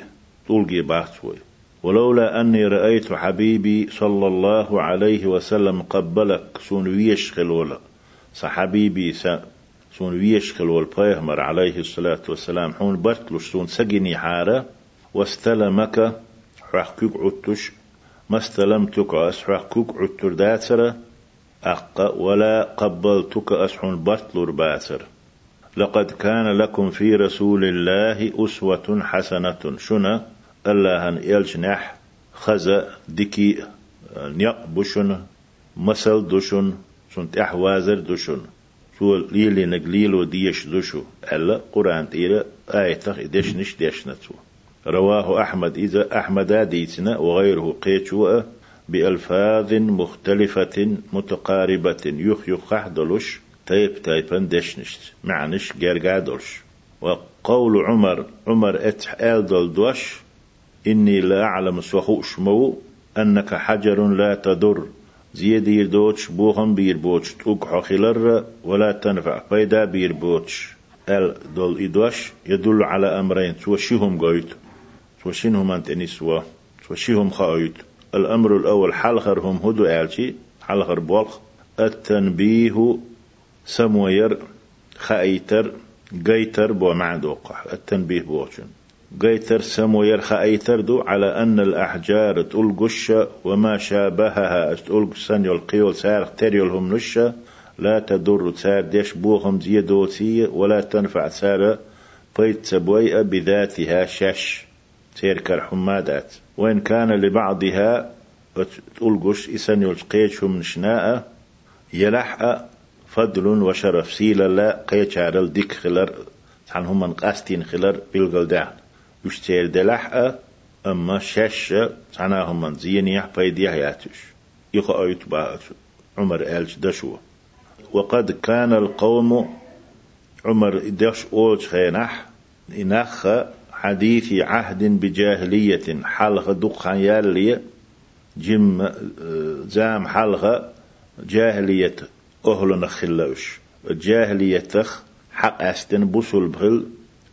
طولقي باتوي ولولا أني رأيت حبيبي صلى الله عليه وسلم قبلك سون ويش خلولا صحبيبي سون ويش خلول بيهمر عليه الصلاة والسلام حون برتلوش سون سجني حارة واستلمك حكوك عتش ما استلمتك أسحكوك عتر داترة أق ولا قبلتك أسحن بطلر باسر لقد كان لكم في رسول الله أسوة حسنة. شنا الله أن يلجنح خزأ دكي نيقبشن مسل دشن سنت أحوازر دشن سو ليلي نقليل وديش دشو ألا قرآن تيرا آية دشنش دشنتو رواه أحمد إذا أحمد ديتنا وغيره قيتشوأ بألفاظ مختلفة متقاربة يخ يخ دلش تيب تيبن دشنشت معنش جرجادلش وقول عمر عمر اتح آل دوش إني لا أعلم سوخوش مو أنك حجر لا تضر زيد يردوش بوهم بيربوش تقع خلر ولا تنفع. بيدا بيربوش ال دول إدوش يدل على أمرين توشيهم قويت توشينهم أنت نسوة توشيهم خايت الأمر الأول حلخر هم هدو آلشي حلخر بولخ التنبيه سموير خايتر قيتر بو معدوق. التنبيه بوشن قيتر سموير خايتر دو على أن الأحجار تلقش وما شابهها تلق سنيو القيول سار تريولهم نشا لا تضر سار ديش بوهم زيدوتي ولا تنفع سار بيت سبويئة بذاتها شش. تيركر حمادات. وإن كان لبعضها تلقش إسن يلقيتهم نشناء يلحق فضل وشرف سيلا لا قيتشار الدك خلر. عن هم من قاستين خلر بالقلدان يشتير دلحق أما شاش عناهم من زين يحفيد يحياتش يخو أيت عمر آلش دشو وقد كان القوم عمر دش أولش خينح إنخ حديث عهد بجاهلية حلقة دقان يالي جم زام حلقة جاهلية أهل نخلوش الجاهلية تخ حق أستن بوصل بغل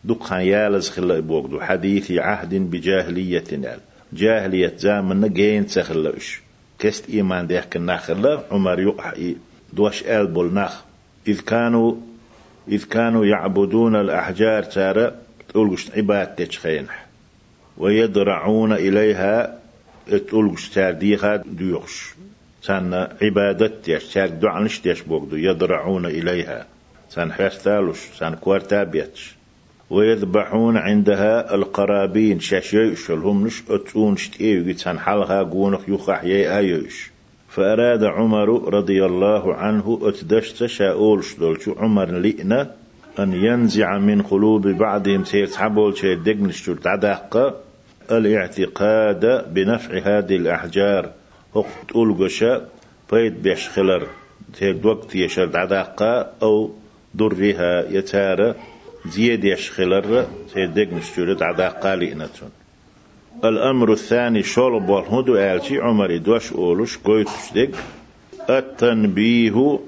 دقان يالز خلا بوغدو حديث عهد بجاهلية نال. جاهلية زامن جين تخلوش كست إيمان ديك النخلة عمر يقحي دوش ألبول نخ إذ كانوا إذ كانوا يعبدون الأحجار تارا تقولش عباد تشخينح. ويدرعون إليها تقولش تارديها ديوش سان عبادت تيش تار دعنش تيش بوغدو يدرعون إليها. سان حرتالوش سان كوارتابيتش. ويذبحون عندها القرابين. شاشي شلهم نش أتون شتئيو سان حلها قونخ يخح يي آيوش فأراد عمر رضي الله عنه أتدشت شاول شدولش عمر لئنا أن ينزع من قلوب بعضهم سير تحبول شيء دقنشتر تعدق الاعتقاد بنفع هذه الأحجار. وقت ألقشا بيت بيش خلر تيك وقت يشر تعدق أو درها يتارى زيد يشخلر سير دقنشتر تعدق لئنتون الأمر الثاني شول بول هدو آلشي عمر دوش أولوش قويتش ديك التنبيه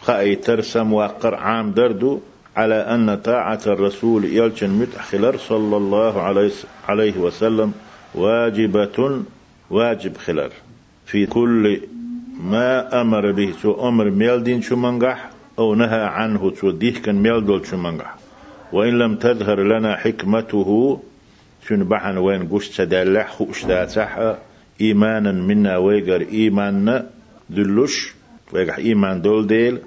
خاي ترسم وقر عام دردو على أن طاعة الرسول يلشن متخلر صلى الله عليه وسلم واجبة واجب خلر. في كل ما أمر به سو أمر ميلدين شو منجح أو نهى عنه سو ديه كان ميلدول شو منجح وإن لم تظهر لنا حكمته شن بحن وين قش تدلح خوش صح إيمانا منا ويقر إيماننا دلوش ويقح إيمان دول ديل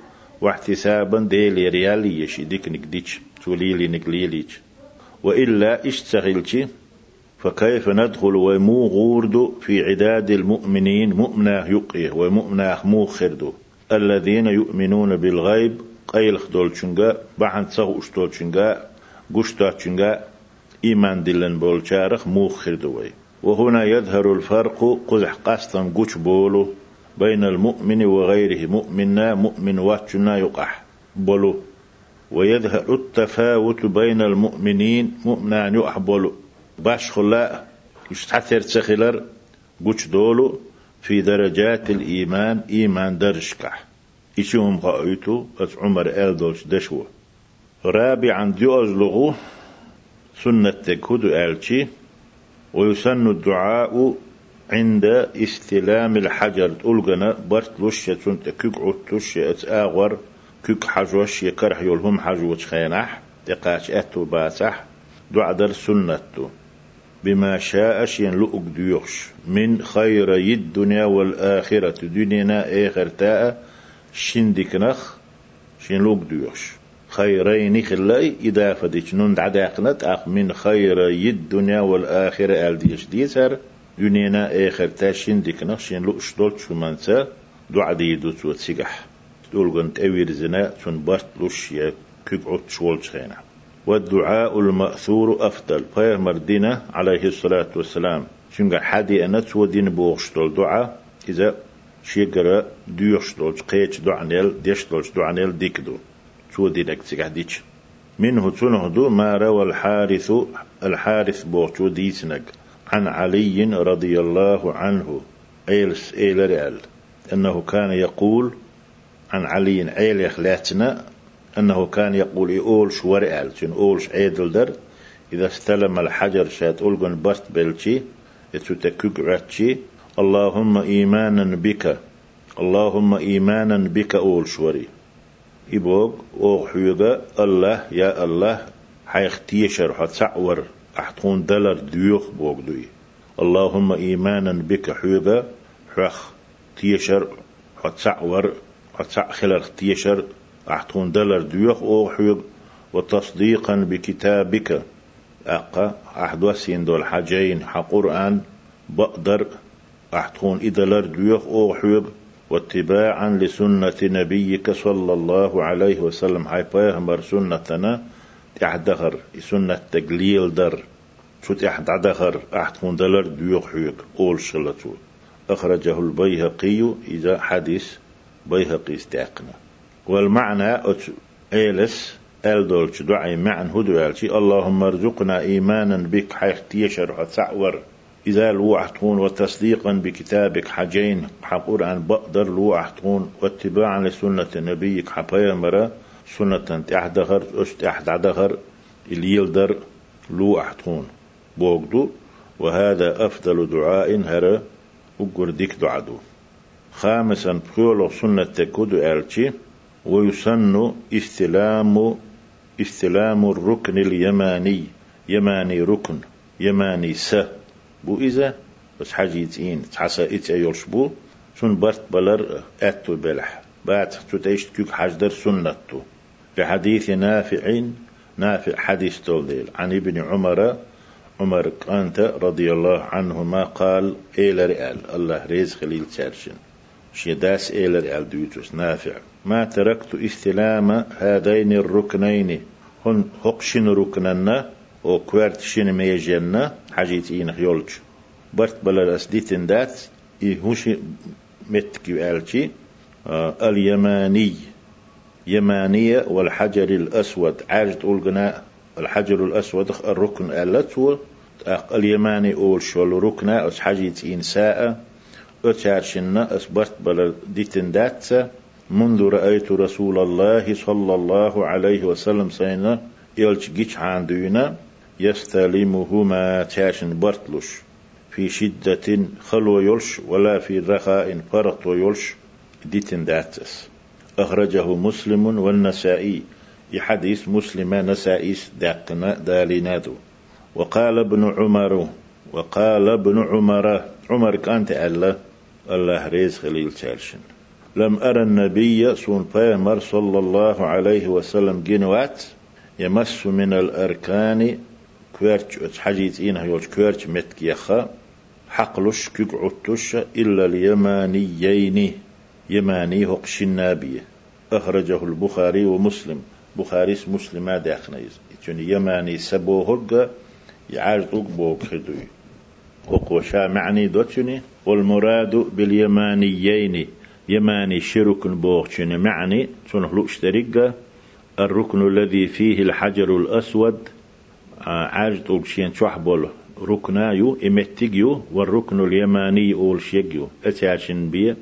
واحتسابا ديل ريالي يشي ديك نكديش توليلي نكليليش وإلا اشتغلش فكيف ندخل ومو غورد في عداد المؤمنين مؤمناه يقيه ومؤمناه مو خردو الذين يؤمنون بالغيب قيل خدول شنغا بحن تصغ اشتول شنغا قشتا شنغا إيمان دلن بول شارخ موخر دوي وهنا يظهر الفرق قزح قاستم قوش بولو بين المؤمن وغيره مؤمنا مؤمن واتشنا يقح بولو ويظهر التفاوت بين المؤمنين مؤمنا يقح بولو باش خلاء يستحثر تسخلر قوش دولو في درجات الإيمان إيمان درشكح إيشهم قائتو أس عمر آل دولش دشو رابعا ديوز لغو سنة تكود آلشي ويسن الدعاء عند استلام الحجر. تلقنا برت لش سنت كيك عتش اتآغر كيك حجوش يكرح يلهم حجوش خينح تقاش أتو باسح. دعاء در سنته بما شاء شين لؤك ديوخش. من خير الدنيا والآخرة دنينا آخر تاء شندك نخ شين لؤك ديوخش خيرين خلاي إضافة ديش نون عداقنت أخ من خير الدنيا والآخرة آل ديش ديسر دنينا آخر تاشين ديك نخشين لؤش دولت شو منسا دعا ديدو تو تسيقح تقول قنت أوير زنا تون برت لوش يا كيقعد شوال شخينا والدعاء المأثور أفضل. فير مردنا عليه الصلاة والسلام. شنقا حدي أنا تو دين بوغشتول دعاء إذا شيقرا ديوشتول قيتش دعنيل ديشتول دعنيل ديكدو تو دينك تيكاديش منه تنهدو ما روى الحارث الحارث بوغتو ديسنك عن علي رضي الله عنه. ايلس ايل ريال انه كان يقول عن علي ايل يخلاتنا انه كان يقول شو ريال شن اولش عيدل در. اذا استلم الحجر شات اولغن برت بلشي يتوتكوك راتشي اللهم ايمانا بك اللهم ايمانا بك اول شوري إبوغ أو حيوغا الله يا الله حيخ تيشر حتسعور أحتون دلر ديوخ بوغ دوي اللهم إيمانا بك حيوغا حخ تيشر حتسعور حتسع خلر تيشر أحتون دلر ديوخ أو حيوغ وتصديقا بكتابك أقا أحدوسين دول حاجين حقرآن بقدر أحتون إدلر ديوخ أو حيوغ واتباعا لسنة نبيك صلى الله عليه وسلم. هاي بيغمبر سنتنا تحدخر سنة تقليل در. شو تحدخر أحد دلر ديوخ حيك أول شلتو أخرجه البيهقي إذا حديث بيهقي استعقنا والمعنى أيلس ال دولش دعي معن هدو اللهم ارزقنا إيمانا بك. حيث يشر سعور إذا لوحتون وتصديقا بكتابك حجين حقرآن بقدر لوحتون واتباعا لسنة نبيك حبيمرة سنة تحدغر أشت أحدغر اليلدر لوحتون بوغدو وهذا أفضل دعاء هر أقر ديك دعادو. خامسا بخيولو سنة تكودو ألشي ويسن استلام استلام الركن اليماني يماني ركن يماني س. بو إذا بس حاجة يتين تحسا إت أيولش بو سن برت بلر أتو بلح. بعد تتعيش تكوك حجدر سنتو. حديث نافع نافع حديث تولديل عن ابن عمر عمر كانت رضي الله عنهما قال إيل رئال. الله ريز خليل تشارشن شيداس إيل رئال دويتوس. نافع. ما تركت إستلام هذين الركنين. هن هقشن ركننا. أو كوارت شين ميجنا حاجيت إين يولج برت بلا أسديتن دات إيهوش متكي آلتي آه اليماني يمانية والحجر الأسود عاجت أولقنا الحجر الأسود الركن ألتو اليماني أول شول ركنا أس حاجيت إن ساء أتشارشنا أسبرت بلا ديتن دات منذ رأيت رسول الله صلى الله عليه وسلم سينا يلج جيش عندنا يستلمهما تاشن برتلوش في شدة خلو يلش ولا في رخاء فرط يلش ديتن داتس. أخرجه مسلم والنسائي. يحديث مسلم نسائيس داقنا دالينادو. وقال ابن عمر وقال ابن عمر عمر كانت الله الله ريز خليل تالشن. لم أرى النبي سون صلى الله عليه وسلم جنوات يمس من الأركان كويرتش حجيت إنها يولش كويرتش متكيخا حقلش كيك عطش إلا اليمانيين يماني هقش النابية أخرجه البخاري ومسلم بخاري مسلم أخنيز يعني يماني سبو هقا يعاج بوك خدوي وقوشا معني دوتشني والمراد باليمانيين يماني شرك بوغشن معني تنه لؤشترق الركن الذي فيه الحجر الأسود آه، عاج تولشين شحبول ركنايو إمتيجيو والركن اليماني أول شيجيو أتاشن بيه؟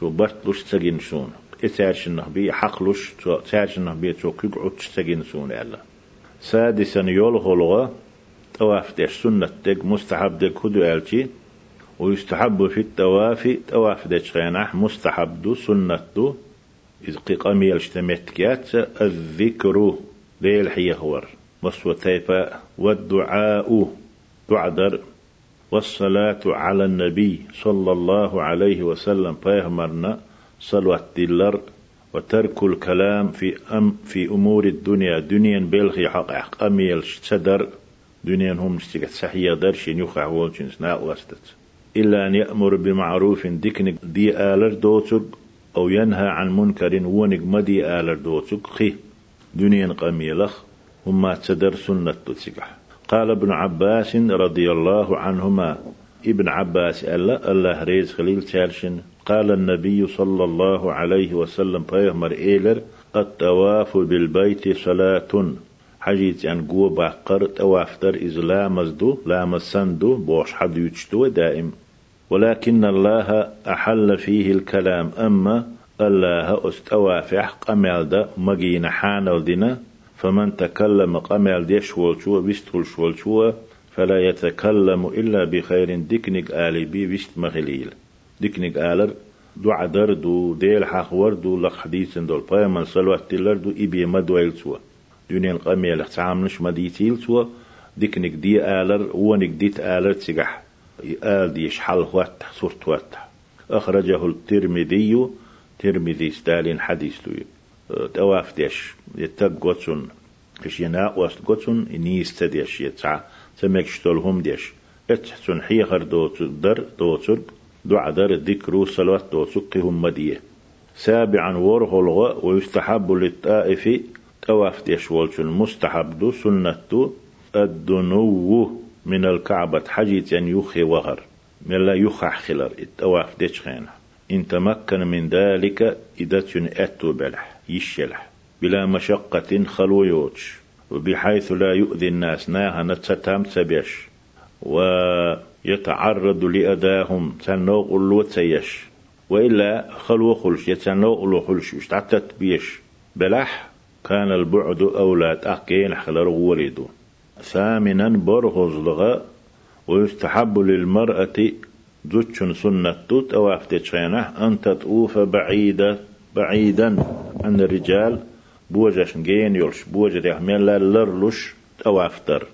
تو برتلوش تسجين سون. إتاشن بيه؟ حقلوش تاشن بيه؟ تو كيقعد تسجين سون ألا سادسا يول هلغة طواف ديش سنة ديك مستحب ديك هدو ألتي. ويستحب في التواف تواف ديش غيناح مستحب دو سنة دو. إذ قيقامي الاشتمتكيات الذكر ليل حيهور مصوى تيفا والدعاء دعدر والصلاة على النبي صلى الله عليه وسلم فيهمرنا صلوات دلر وترك الكلام في أم في أمور الدنيا. دنيا بلغي حق حق. أميل صدر دنيا هم استيقت سحية درش يخع والجنس نا وستت إلا أن يأمر بمعروف ديكنك دي آلر دوتك أو ينهى عن منكر ونك مدي آلر دوتك خي. دنيا قميلخ. هما تدر سنة تسكح قال ابن عباس رضي الله عنهما ابن عباس ألا الله ريز خليل تالشن قال النبي صلى الله عليه وسلم بيغمر إيلر التواف بالبيت صلاة. حجيت أن قوة باقر توافتر إذ لا مزدو لا مسندو بوش حد يجتو دائم. ولكن الله أحل فيه الكلام أما الله استوافح قمال دا مجين حانل دينا. فمن تكلم قمال ديش والشوى بيستول شوى فلا يتكلم إلا بخير. ديكنيك آلي بي بيست مغليل. ديكنيك آلر دو عدر دو ديل حخور دو لق حديث دول من صلوات تلر دو إبي مدويل سوى دونين القميل اختعاملش مديتيل سوى ديكنيك دي آلر ونك ديت آلر تسقح آل ديش حل واتح صورت واتح أخرجه الترمذي ترمذي ستالين حديث تواف ديش. يتق قوتسون كش يناء وست قوتسون نيست ديش. يتسع. سمك شتولهم ديش. اتحسن حيخر دوتر دوتر دعا در ذكر صلوات دوتر هم مدية. سابعا ورغلغ ويستحب للطائف. تواف ديش والشن مستحب دو. سنة دو. الدنو من الكعبة. حجيت أن يخي وغر. من لا يخح خلر. التواف ديش خينا إن تمكن من ذلك إذا تن أتو بلح. يشلح بلا مشقة خلويوتش وبحيث لا يؤذي الناس ناها نتستام تبيش ويتعرض لأداهم تنوغ اللو تيش وإلا خلو خلش يتنوغ اللو خلش اشتعتت بيش. بلح كان البعد أولاد أقين حلر ولدو ثامنا برغز لغا ويستحب للمرأة دوتشن سنة توت أو أفتشينه أن تطوف بعيدة بعيدا عن الرجال بوجش جين يلش بوجر يحمل لرلش أو أفتر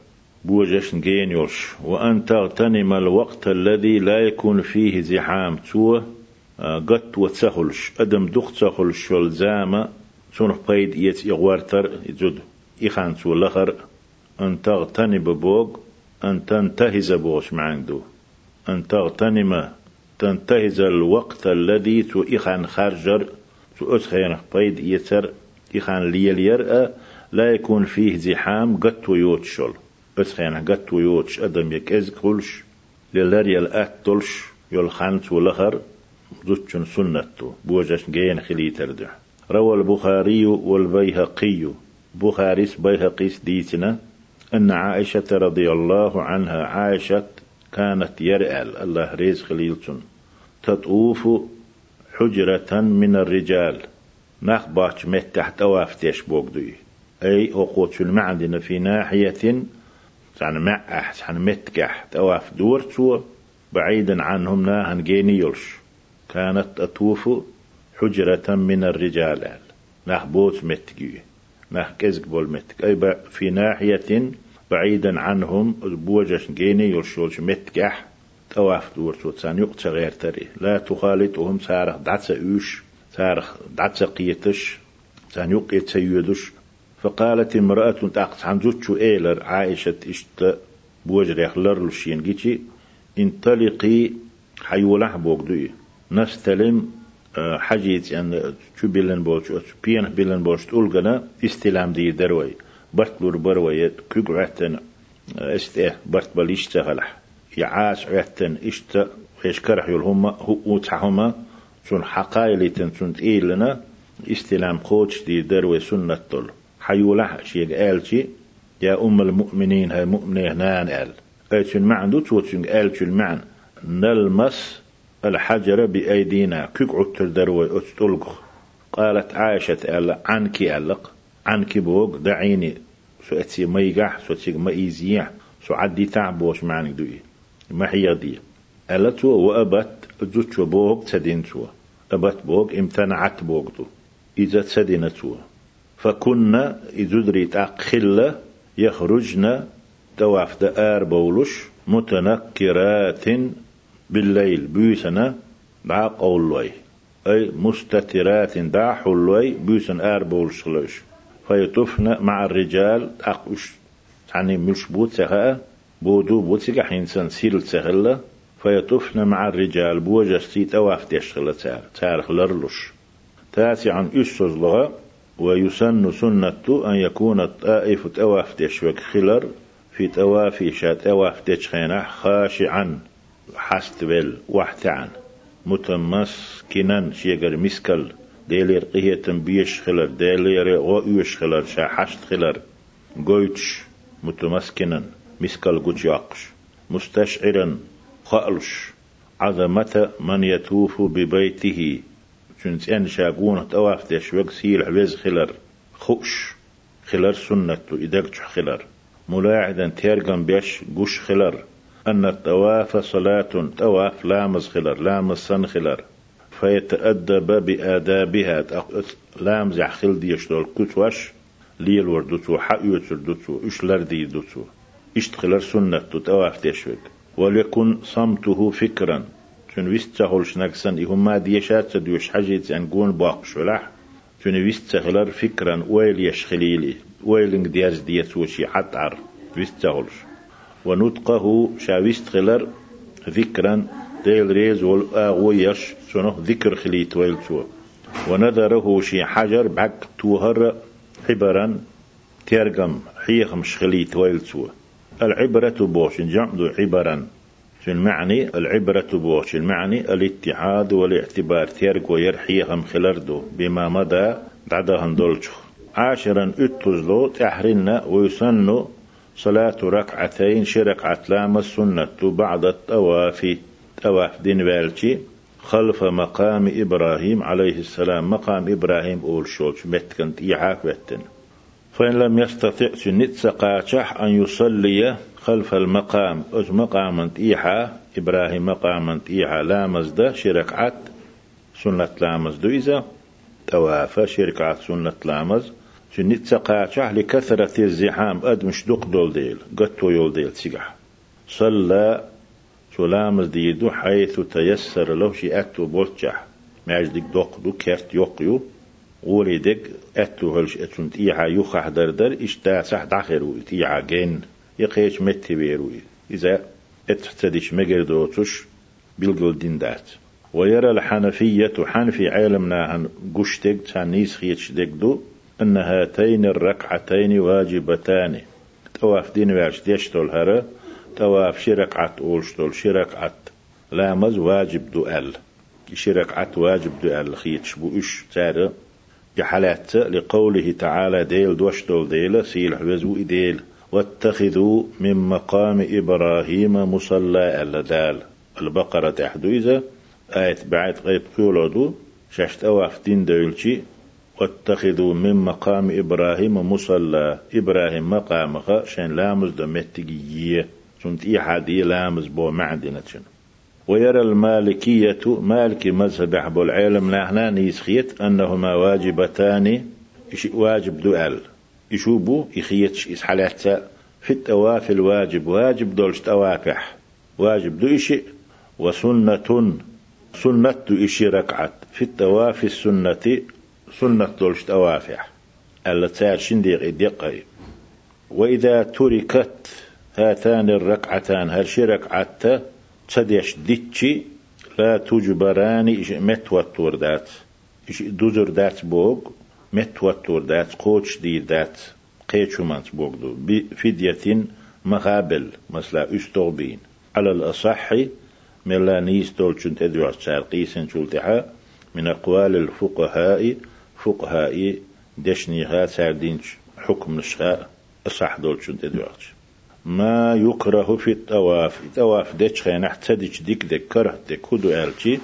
بوجش جين يلش وأن تغتنم الوقت الذي لا يكون فيه زحام تو آه، قط وتسهلش. أدم دخ تسهلش والزامة سنح قيد يت يغوارتر يجد إخان تو لخر. أن تغتنم بوغ أن تنتهز بوش معندو أن تغتنم تنتهز الوقت الذي تو إخان خارجر. تو أتخين قيد يتر إخان ليل يرأى لا يكون فيه زحام قد ويوتشل أتخين قد ويوتش أدم يكز كلش للر الأت تلش يلخانت ولخر زوتشن سنته بوجش جين خلي تردح روى البخاري والبيهقي بخاريس بيهقيس ديتنا أن عائشة رضي الله عنها عائشة كانت يرأل الله ريز خليلتن. تطوف حجرة من الرجال. ناخ باش مت تحت أوافتيش بوغدوي أي أقوت المعدن في ناحية يعني مع أحسن متكح تواف دورتو بعيدا عنهم ناهن جينيولش كانت أطوف حجرة من الرجال. ناخ بوت متكي ناخ كزك بول متك أي في ناحية بعيدا عنهم بوجش جيني يلشولش متكح تواف دورتو تسان يقتش غير تري. لا تخالطهم سارخ دعتس أوش سارخ دعتس قيتش تسان يقيت تسيدش فقالت امرأة تاقت عن زوتشو إيلر عائشة إشت بوجر يخلر لشين جيتي انطلقي حيولح بوغدوي. نستلم آه، حاجيت يعني شو بيلن بوش بين بيلن بوش تقول استلام دي دروي. برت لور بروي كوك عتن آه، استه برت بليش تغلح. يعاس عتن إشت يشكرح يلهما هو تحهما شون حقايلي تنسون تقيلنا استلام خوش دي دروي سنة طل حيولح شيء قالشي يا أم المؤمنين هاي مؤمنين نان قال أيش المعنى دو توتشن قالش المعنى نلمس الحجر بأيدينا. كيك عتر دروي أتلق قالت عائشة ألا عنك ألق. عنك بوق دعيني. سو أتسي ميقح سو أتسي ميزيح سو عدي تعبوش معنى دوي ما هي دي ألتو وأبت زوتشو بوق تدينتو أبت بوق امتنعت بوق دو إذا تدينتو فكنا إذا تاق خلة يخرجن تواف دآر بولش متنكرات بالليل بيسنا دع قولوي أي مستترات دع حلوي بيسن آر شلوش فيطفن مع الرجال أقوش يعني مش بوت سخاء بودو بوت سيكا حينسان سيل سخلا فيطفن مع الرجال بوجه سيت أواف تشغل تار تارخ لرلش تاسعا أسوز لغا ويسن سنة أن يكون الطائف أواف تشوك خلر في توافي شات أواف تشخينة خاشعا. حستبل وحتعن متمسكنا شيغر مسكل ديلير قهية تنبيش خلر ديلير غويش خلر شا حشت خلر قويتش متمسكنا قوش يقش مستشعرا خألش عظمة من يطوف ببيته. شنس ان شاقون تواف تشوق سيل عوز خلر خوش خلر سنة إدقش خلر. ملاعدا تيرغم بيش قش خلر. أن الطواف صلاة طواف لامز خلر لامز سن خلر. فيتأدب بآدابها لامز يحخل ديش دول كتوش ليل وردوتو حق يتردوتو إشلر دي دوتو. اشتخلر سنة طواف تشوك وليكن صمته فكرا. شن ويستغلش نكسن إهم ما ديشات سدوش حاجة أنقون باق شلح شن ويستغلر فكرا ويل يشخليلي ويل دياز ديت وشي حتعر ويستغلش ونطقه شاويست خلر ذكرا ديل ريز والآغويش سنه ذكر خليت ويلتو ونذره شي حجر بعك توهر حبرا تيرقم حيخم شخليت ويلتو العبرة بوش جمع عبرا. المعني العبرة بوش. المعني الاتحاد والاعتبار تيرق ويرحيهم خلردو بما مدى دعدا هندولشو عاشرا اتزلو تحرنا ويسن صلاة ركعتين شركعة لام السنة بعد الطواف طواف دين بالشي خلف مقام إبراهيم عليه السلام مقام إبراهيم أول شوش متكنت إيحاك بتن فإن لم يستطع سنت سقاچح أن يصلي خلف المقام. أز مقام إيحا إبراهيم مقام إيحا لامز ده شركعت سنة لامز دو إذا توافى شركعت سنة لامز سنت سقاچح لكثرة الزحام أد مش دق دول ديل قطو يول ديل سيقح صلى سلامز ديدو حيث تيسر له شي أتو بولتشح معجدك دق دو كرت يقيو ولدك أتو هلش أتون تيعا يخح دردر إشتا سح داخرو تيعا جين يقيش متي بيرو إذا اتحتدش مجردوتش بالقول دين دات. ويرى الحنفية حنفي عالمنا عن قشتك تانيس خيتش دو أن هاتين الركعتين واجبتان. تواف دين واش ديشتول هرا تواف شركعت أولشتول شركعت لامز واجب دو أل. شركعت واجب دو أل خيتش بو إش تارا جحلات لقوله تعالى ديل دوشتول ديل سيل حوزو ديل واتخذوا من مقام إبراهيم مصلى اللدال. البقرة تحدو إذا آية بعد غيب كولودو شاشت أواف دين دولشي. واتخذوا من مقام إبراهيم مصلى. إبراهيم مقامها شان لامز دمتقية سنت إيحادي لامز بو معدنة ويرى المالكية مالك مذهب أحب العالم نحن نيسخيت أنهما واجبتان واجب دؤل يشوبو يخيتش إسحالات في التواف الواجب واجب دولش توافح. واجب دو إشي وسنة سنة دو إشي ركعت. في التواف السنة سنة دولش توافح. ألا تار شنديق إدقي وإذا تركت هاتان الركعتان هل شي ركعت تديش ديتشي لا تجبران إش متوتر دات. إش دوزر دات بوغ متوتر دات قوش دي دات قيتشو مانت بوغدو بفدية مقابل مثلا استغبين على الأصح ملا نيس دولشن تدوع قيسن شلتها من أقوال الفقهاء فقهاء دشنيها ساردينش حكم نشها أصح دولشن تدوعش ما يكره في الطواف الطواف ديش خينا تديش ديك ديك كره ديك هدو ألتي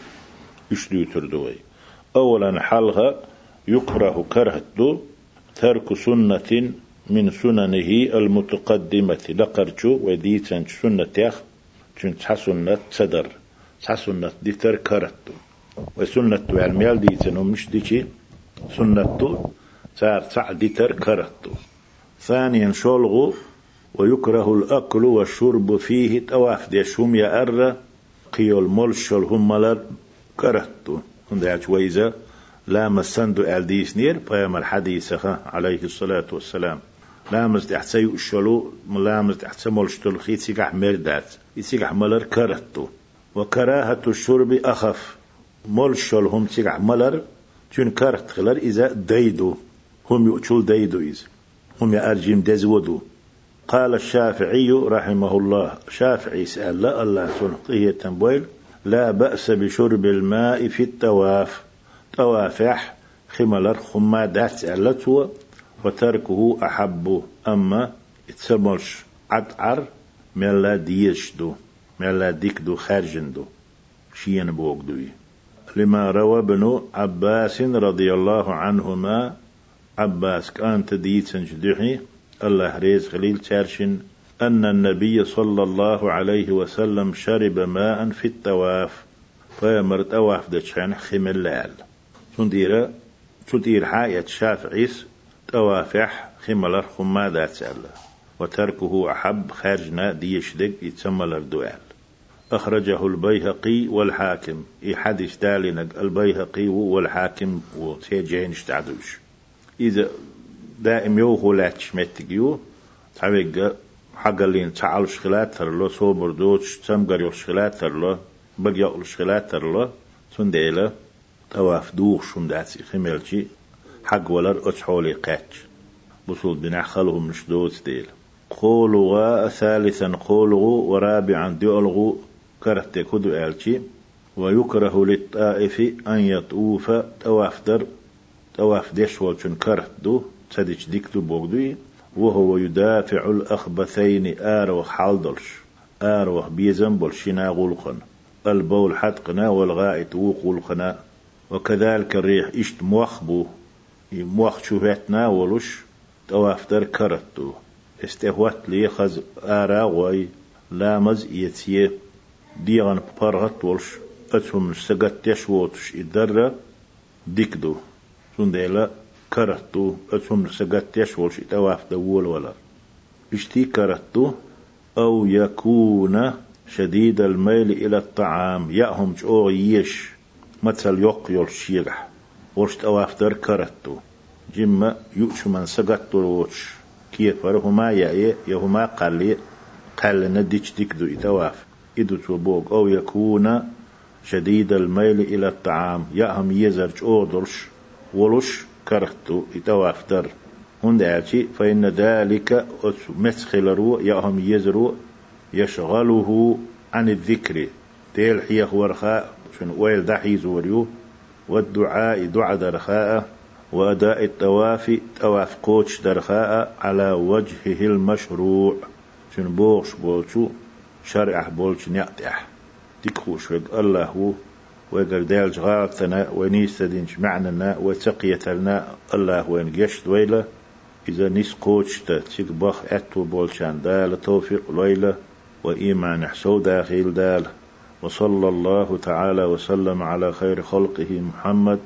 يشدو تردوي أولا حلها يكره كرهتو ترك سنة من سننه المتقدمة. لقرشو وديتن سنة يخ چون سنة صدر سنة ديتر كرهتو وسنة علميال ديتن ومش ديشي سنة صار سع ديتر كرهتو ثانيا شولغو ويكره الأكل والشرب فيه تواف شوم يا أرى. قيول ملشل هم ملر. كرهتو. هندعش ويزا لا مسندو ألديس نير. بيام الحديث عليه الصلاة والسلام. لامز تحسي الشلو لامز تحسي ملشتل خيت سيقح مردات. يسيقح ملر كرهتو. وكراهة الشرب أخف. ملشل هم سيقح ملر. تون كرت خلر إذا ديدو. هم يؤتشل ديدو إذا. هم يأرجم دزودو. قال الشافعي رحمه الله شافعي سأل لا الله سنقيه تنبويل لا بأس بشرب الماء في التواف توافح خمالر خما دات سألته وتركه أحب أما اتسملش عدعر ملا ديشدو ملا ديكدو خارجندو شين بوغدوي لما روى ابن عباس رضي الله عنهما عباس كانت ديتسن جدحي الله ريز خليل تارشن أن النبي صلى الله عليه وسلم شرب ماء في التواف فيمرت أواف دشان خملال تندير تدير حاية شافعيس؟ توافح خملر خما دات وتركه أحب خارجنا ديشدق يتسمى الدوال. أخرجه البيهقي والحاكم. إي حديث دالنك البيهقي والحاكم وتيجين اشتعدوش. إذا دائم يو خولاتش متجيو تعبق حق اللي تعال شخلات ترلو صوبر دوتش تمقر يو شخلات ترلو بقيا شخلات ترلو تنديلا تواف دوخ شم داتي خميلشي حق ولر أتحولي قاتش بصول بنع خلهم مش دوت ديل قولوا ثالثا قولوا ورابعا ديولغو كرهت كدو آلشي ويكره للطائف أن يطوف تواف در تواف ديش والشن كرهت دو. تدش ديكتو بوغدوي وهو يدافع الأخبثين آروخ حالدلش آروخ بيزن بلشنا غلقن البول حتقنا والغائط وقلقنا وكذلك الريح إشت موخبو موخ شوهتنا ولش توافتر كرتو استهوت لي خز آرا غوي لامز يتيه ديغن بارغت ولش أتهم سقت يشوتش إدرة ديكدو سنديلا كرتو أتهم سقت يشوتش تواف دول ولا اشتي كرتو أو يكون شديد الميل إلى الطعام يأهم جو يش مثل يقيل شيرح ورشت أوافتر كرتو جمع يؤش من سقط روش كيف هما يأي يهما قلي قال نديش ديكدو إتواف إدو توبوغ أو يكون شديد الميل إلى الطعام يأهم يزرج أودرش ولش كرتو إتوافتر هند فإن ذلك مسخل رو يأهم يزرو يشغله عن الذكر. تيل حيخ ورخاء شنو ويل دحي زوريو والدعاء دعاء درخاء وأداء التواف تواف قوتش درخاء على وجهه المشروع. شنو بوغش بولشو شرع بولش نعتح تكخوش الله هو وقال ديال جغالتنا ونيستدينش معننا وتقيتلنا الله وين قشت ويله إذا نيس قوتش تيك بخ أتو بولشان دال توفيق ليلة وإيمان حسو داخل دال. وصلى الله تعالى وسلم على خير خلقه محمد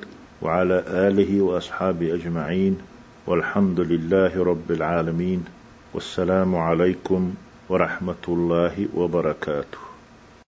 وعلى آله وأصحابه أجمعين. والحمد لله رب العالمين. والسلام عليكم ورحمة الله وبركاته.